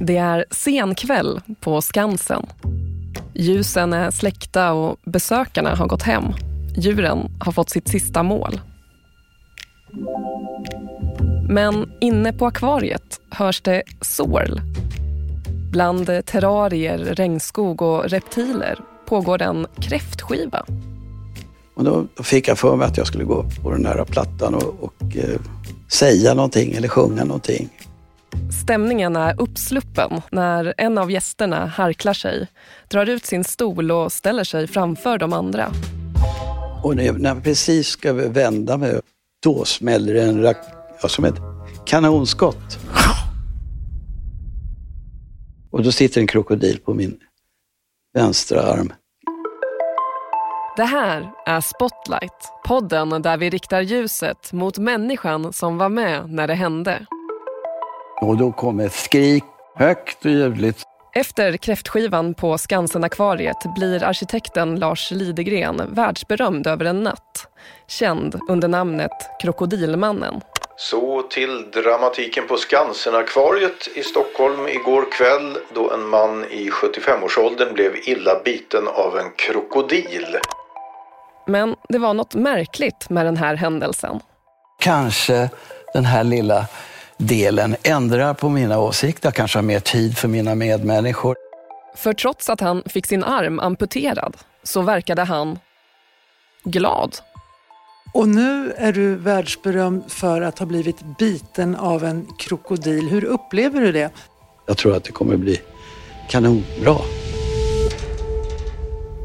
Det är sen kväll på Skansen. Ljusen är släckta och besökarna har gått hem. Djuren har fått sitt sista mål. Men inne på akvariet hörs det sorl. Bland terrarier, regnskog och reptiler pågår en kräftskiva. Och då fick jag för mig att jag skulle gå upp på den här plattan och, och eh, säga någonting eller sjunga någonting. Stämningen är uppsluppen när en av gästerna harklar sig, drar ut sin stol och ställer sig framför de andra. Och när jag, precis ska vända mig, då smäller det en rak, ja, som ett kanonskott. Och då sitter en krokodil på min vänstra arm. Det här är Spotlight, podden där vi riktar ljuset mot människan som var med när det hände. Och då kom ett skrik, högt och ljudligt. Efter kräftskivan på Skansen-akvariet blir arkitekten Lars Lidegren världsberömd över en natt. Känd under namnet Krokodilmannen. Så till dramatiken på Skansen-akvariet i Stockholm igår kväll då en man i 75-årsåldern blev illa biten av en krokodil. Men det var något märkligt med den här händelsen. Kanske den här lilla delen ändrar på mina åsikter, kanske har mer tid för mina medmänniskor. För trots att han fick sin arm amputerad så verkade han glad. Och nu är du världsberömd för att ha blivit biten av en krokodil. Hur upplever du det? Jag tror att det kommer bli kanonbra.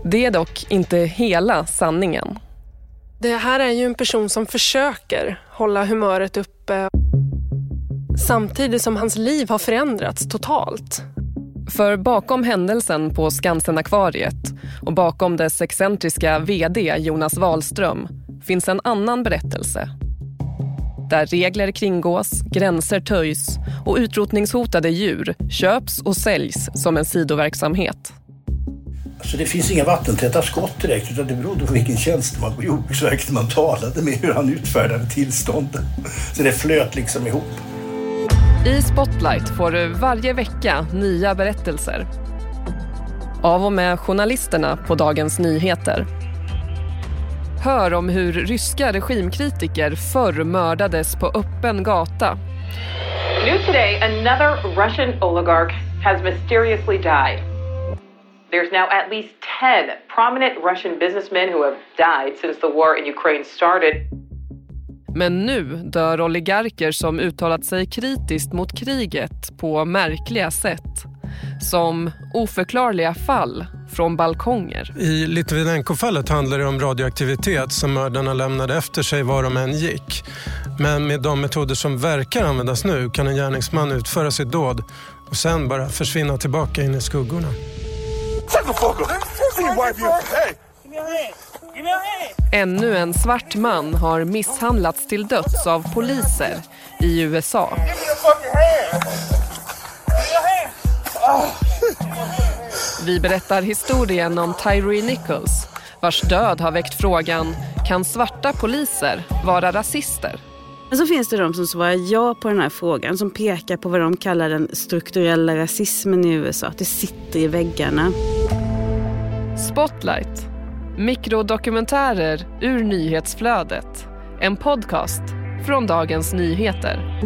Det är dock inte hela sanningen. Det här är ju en person som försöker hålla humöret uppe samtidigt som hans liv har förändrats totalt. För bakom händelsen på Skansen-akvariet och bakom dess excentriska vd Jonas Wahlström finns en annan berättelse. Där regler kringgås, gränser töjs och utrotningshotade djur köps och säljs som en sidoverksamhet. Alltså det finns inga vattentäta skott direkt utan det berodde på vilken tjänsteman på Jordbruksverket man talade med, hur han utfärdade tillstånden. Så det flöt liksom ihop. I Spotlight får du varje vecka nya berättelser. Av och med journalisterna på Dagens Nyheter. Hör om hur ryska regimkritiker förr mördades på öppen gata. New today, another Russian oligarch has mysteriously died. There's now at least 10 prominent Russian businessmen who have died since the war in Ukraine started. Men nu dör oligarker som uttalat sig kritiskt mot kriget på märkliga sätt. Som oförklarliga fall från balkonger. I Litvinenko-fallet handlar det om radioaktivitet som mördarna lämnade efter sig var de än gick. Men med de metoder som verkar användas nu kan en gärningsman utföra sitt dåd och sen bara försvinna tillbaka in i skuggorna. Ännu en svart man har misshandlats till döds av poliser i USA. Vi berättar historien om Tyree Nichols vars död har väckt frågan kan svarta poliser vara rasister? Men så finns det de som svarar ja på den här frågan som pekar på vad de kallar den strukturella rasismen i USA. Att det sitter i väggarna. Spotlight. Mikrodokumentärer ur nyhetsflödet. En podcast från Dagens Nyheter.